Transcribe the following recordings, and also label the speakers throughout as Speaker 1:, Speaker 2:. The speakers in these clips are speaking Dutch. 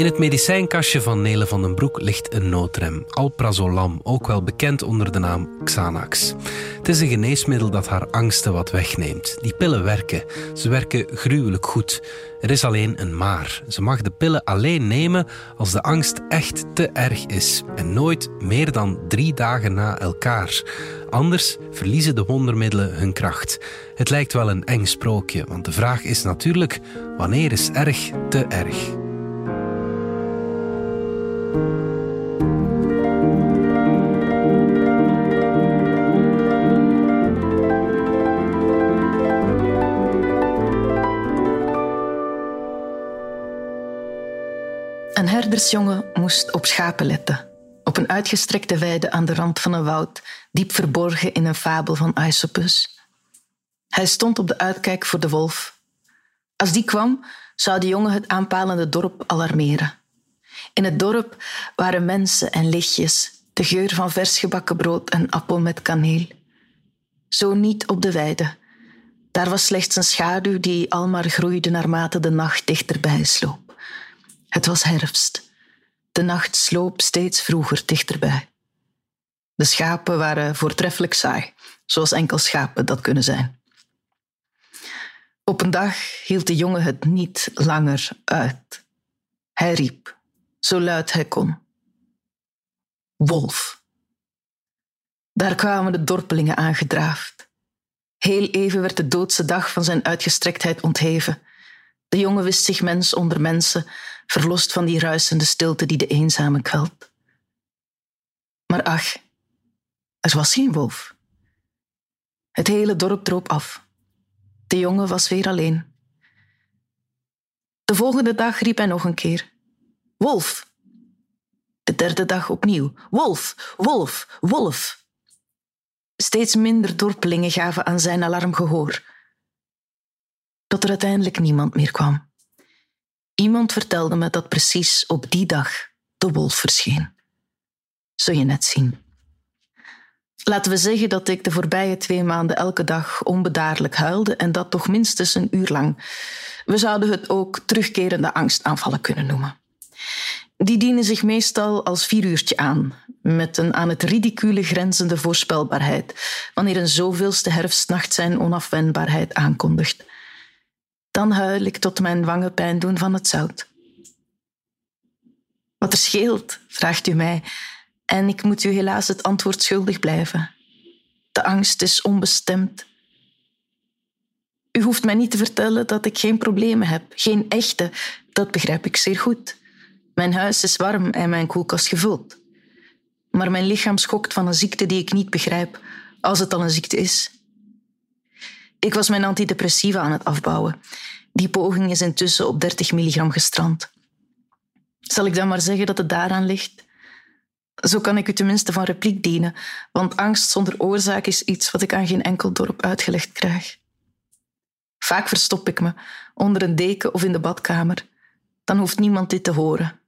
Speaker 1: In het medicijnkastje van Nele van den Broek ligt een noodrem, alprazolam, ook wel bekend onder de naam Xanax. Het is een geneesmiddel dat haar angsten wat wegneemt. Die pillen werken. Ze werken gruwelijk goed. Er is alleen een maar. Ze mag de pillen alleen nemen als de angst echt te erg is en nooit meer dan drie dagen na elkaar. Anders verliezen de wondermiddelen hun kracht. Het lijkt wel een eng sprookje, want de vraag is natuurlijk: wanneer is erg te erg?
Speaker 2: Een herdersjongen moest op schapen letten. Op een uitgestrekte weide aan de rand van een woud, diep verborgen in een fabel van Aesopus. Hij stond op de uitkijk voor de wolf. Als die kwam, zou de jongen het aanpalende dorp alarmeren. In het dorp waren mensen en lichtjes, de geur van vers gebakken brood en appel met kaneel. Zo niet op de weide. Daar was slechts een schaduw die almaar groeide naarmate de nacht dichterbij sloop. Het was herfst. De nacht sloop steeds vroeger dichterbij. De schapen waren voortreffelijk saai, zoals enkel schapen dat kunnen zijn. Op een dag hield de jongen het niet langer uit. Hij riep, zo luid hij kon. Wolf. Daar kwamen de dorpelingen aangedraafd. Heel even werd de doodse dag van zijn uitgestrektheid ontheven. De jongen wist zich mens onder mensen, verlost van die ruisende stilte die de eenzame kwelt. Maar ach, er was geen wolf. Het hele dorp droop af. De jongen was weer alleen. De volgende dag riep hij nog een keer: Wolf! De derde dag opnieuw: Wolf, wolf, wolf! Steeds minder dorpelingen gaven aan zijn alarm gehoor. Tot er uiteindelijk niemand meer kwam. Iemand vertelde me dat precies op die dag de wolf verscheen. Zul je net zien. Laten we zeggen dat ik de voorbije twee maanden elke dag onbedaarlijk huilde en dat toch minstens een uur lang. We zouden het ook terugkerende angstaanvallen kunnen noemen. Die dienen zich meestal als vieruurtje aan, met een aan het ridicule grenzende voorspelbaarheid, wanneer een zoveelste herfstnacht zijn onafwendbaarheid aankondigt. Dan huil ik tot mijn wangen pijn doen van het zout. Wat er scheelt, vraagt u mij, en ik moet u helaas het antwoord schuldig blijven. De angst is onbestemd. U hoeft mij niet te vertellen dat ik geen problemen heb, geen echte, dat begrijp ik zeer goed. Mijn huis is warm en mijn koelkast gevuld. Maar mijn lichaam schokt van een ziekte die ik niet begrijp, als het al een ziekte is. Ik was mijn antidepressiva aan het afbouwen. Die poging is intussen op 30 milligram gestrand. Zal ik dan maar zeggen dat het daaraan ligt? Zo kan ik u tenminste van repliek dienen, want angst zonder oorzaak is iets wat ik aan geen enkel dorp uitgelegd krijg. Vaak verstop ik me, onder een deken of in de badkamer. Dan hoeft niemand dit te horen.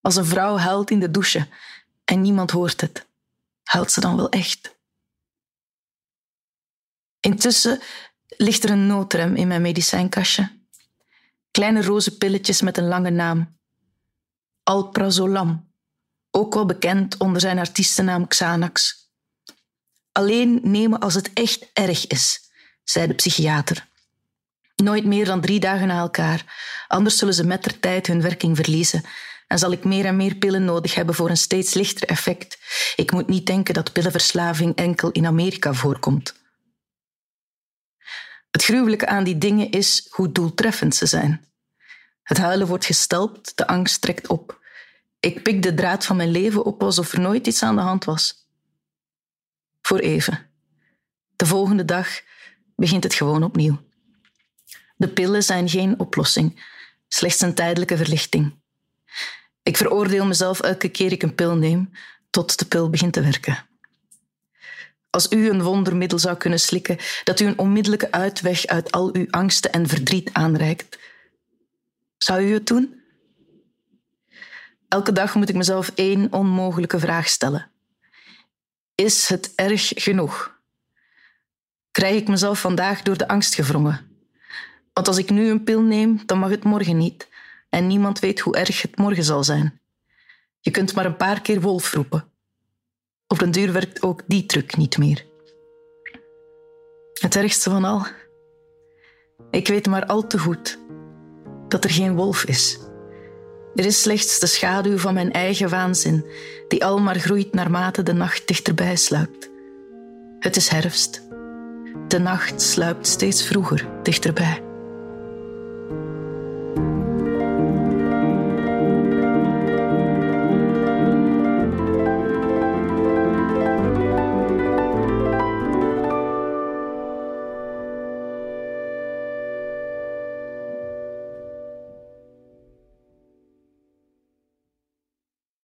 Speaker 2: Als een vrouw huilt in de douche en niemand hoort het, huilt ze dan wel echt? Intussen ligt er een noodrem in mijn medicijnkastje. Kleine roze pilletjes met een lange naam. Alprazolam, ook wel bekend onder zijn artiestennaam Xanax. Alleen nemen als het echt erg is, zei de psychiater. Nooit meer dan drie dagen na elkaar, anders zullen ze met der tijd hun werking verliezen en zal ik meer en meer pillen nodig hebben voor een steeds lichter effect. Ik moet niet denken dat pillenverslaving enkel in Amerika voorkomt. Het gruwelijke aan die dingen is hoe doeltreffend ze zijn. Het huilen wordt gestelpt, de angst trekt op. Ik pik de draad van mijn leven op alsof er nooit iets aan de hand was. Voor even. De volgende dag begint het gewoon opnieuw. De pillen zijn geen oplossing, slechts een tijdelijke verlichting. Ik veroordeel mezelf elke keer ik een pil neem, tot de pil begint te werken. Als u een wondermiddel zou kunnen slikken dat u een onmiddellijke uitweg uit al uw angsten en verdriet aanreikt, zou u het doen? Elke dag moet ik mezelf één onmogelijke vraag stellen. Is het erg genoeg? Krijg ik mezelf vandaag door de angst gewrongen? Want als ik nu een pil neem, dan mag het morgen niet. En niemand weet hoe erg het morgen zal zijn. Je kunt maar een paar keer wolf roepen. Op den duur werkt ook die truc niet meer. Het ergste van al, ik weet maar al te goed dat er geen wolf is. Er is slechts de schaduw van mijn eigen waanzin, die al maar groeit naarmate de nacht dichterbij sluipt. Het is herfst. De nacht sluipt steeds vroeger dichterbij.